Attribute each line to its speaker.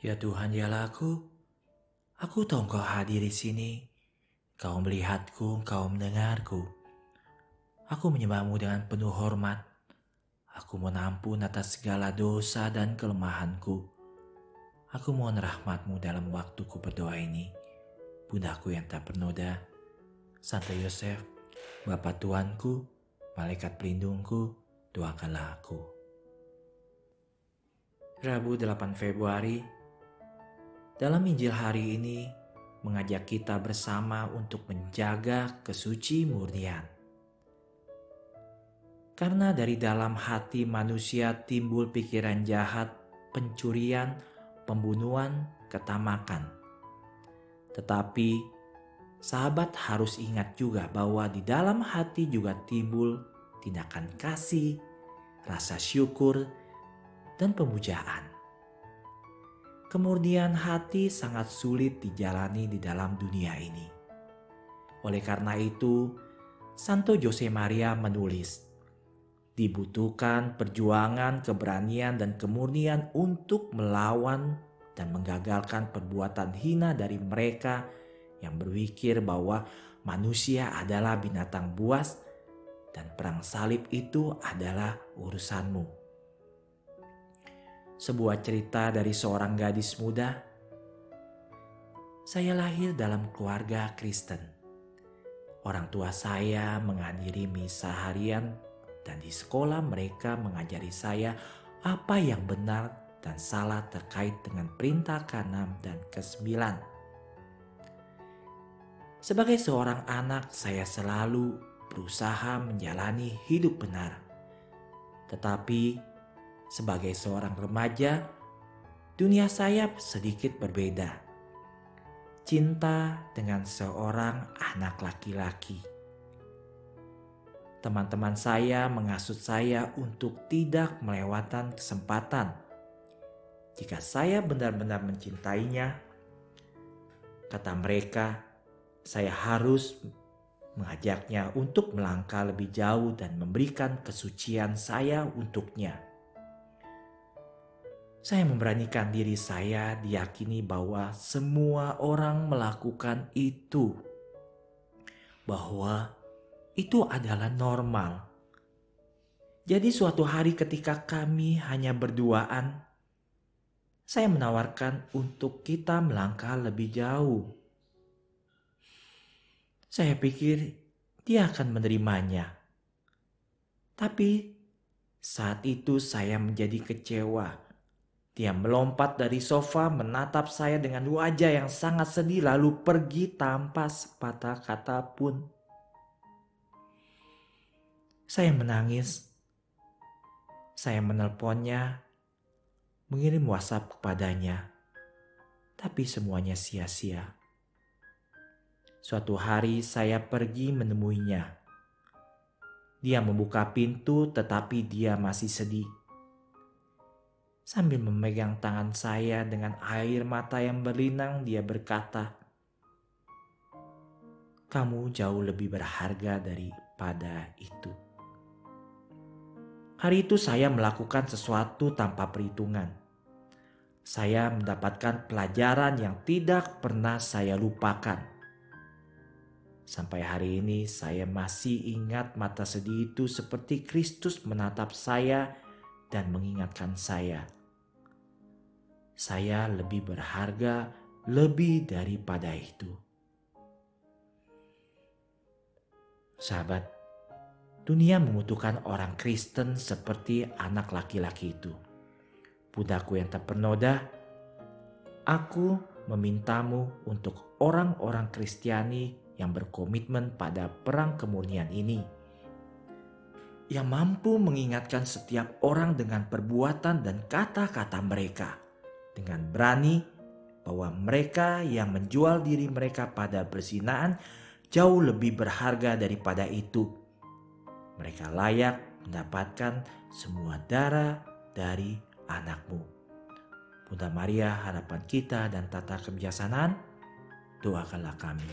Speaker 1: Ya Tuhan dialah Aku tahu engkau hadir di sini. Kau melihatku, kau mendengarku. Aku menyembahmu dengan penuh hormat. Aku menampun atas segala dosa dan kelemahanku. Aku mohon rahmatmu dalam waktuku berdoa ini. Bundaku yang tak bernoda, Santo Yosef, Bapak Tuanku, Malaikat pelindungku, doakanlah aku. Rabu 8 Februari dalam Injil hari ini mengajak kita bersama untuk menjaga kesuci murnian. Karena dari dalam hati manusia timbul pikiran jahat, pencurian, pembunuhan, ketamakan. Tetapi sahabat harus ingat juga bahwa di dalam hati juga timbul tindakan kasih, rasa syukur, dan pemujaan. Kemurnian hati sangat sulit dijalani di dalam dunia ini. Oleh karena itu, Santo Jose Maria menulis, dibutuhkan perjuangan, keberanian, dan kemurnian untuk melawan dan menggagalkan perbuatan hina dari mereka yang berpikir bahwa manusia adalah binatang buas dan perang salib itu adalah urusanmu sebuah cerita dari seorang gadis muda. Saya lahir dalam keluarga Kristen. Orang tua saya menghadiri misa harian dan di sekolah mereka mengajari saya apa yang benar dan salah terkait dengan perintah keenam dan kesembilan. Sebagai seorang anak, saya selalu berusaha menjalani hidup benar. Tetapi sebagai seorang remaja, dunia saya sedikit berbeda. Cinta dengan seorang anak laki-laki. Teman-teman saya mengasut saya untuk tidak melewatkan kesempatan. Jika saya benar-benar mencintainya, kata mereka, saya harus mengajaknya untuk melangkah lebih jauh dan memberikan kesucian saya untuknya. Saya memberanikan diri saya diyakini bahwa semua orang melakukan itu. Bahwa itu adalah normal. Jadi suatu hari ketika kami hanya berduaan, saya menawarkan untuk kita melangkah lebih jauh. Saya pikir dia akan menerimanya. Tapi saat itu saya menjadi kecewa dia melompat dari sofa menatap saya dengan wajah yang sangat sedih lalu pergi tanpa sepatah kata pun. Saya menangis. Saya menelponnya, mengirim WhatsApp kepadanya. Tapi semuanya sia-sia. Suatu hari saya pergi menemuinya. Dia membuka pintu tetapi dia masih sedih Sambil memegang tangan saya dengan air mata yang berlinang, dia berkata, "Kamu jauh lebih berharga daripada itu." Hari itu saya melakukan sesuatu tanpa perhitungan. Saya mendapatkan pelajaran yang tidak pernah saya lupakan. Sampai hari ini saya masih ingat mata sedih itu seperti Kristus menatap saya dan mengingatkan saya saya lebih berharga lebih daripada itu. Sahabat, dunia membutuhkan orang Kristen seperti anak laki-laki itu. Budaku yang tak terpenoda, aku memintamu untuk orang-orang Kristiani yang berkomitmen pada perang kemurnian ini. Yang mampu mengingatkan setiap orang dengan perbuatan dan kata-kata mereka dengan berani bahwa mereka yang menjual diri mereka pada perzinaan jauh lebih berharga daripada itu. Mereka layak mendapatkan semua darah dari anakmu. Bunda Maria harapan kita dan tata kebijaksanaan, doakanlah kami.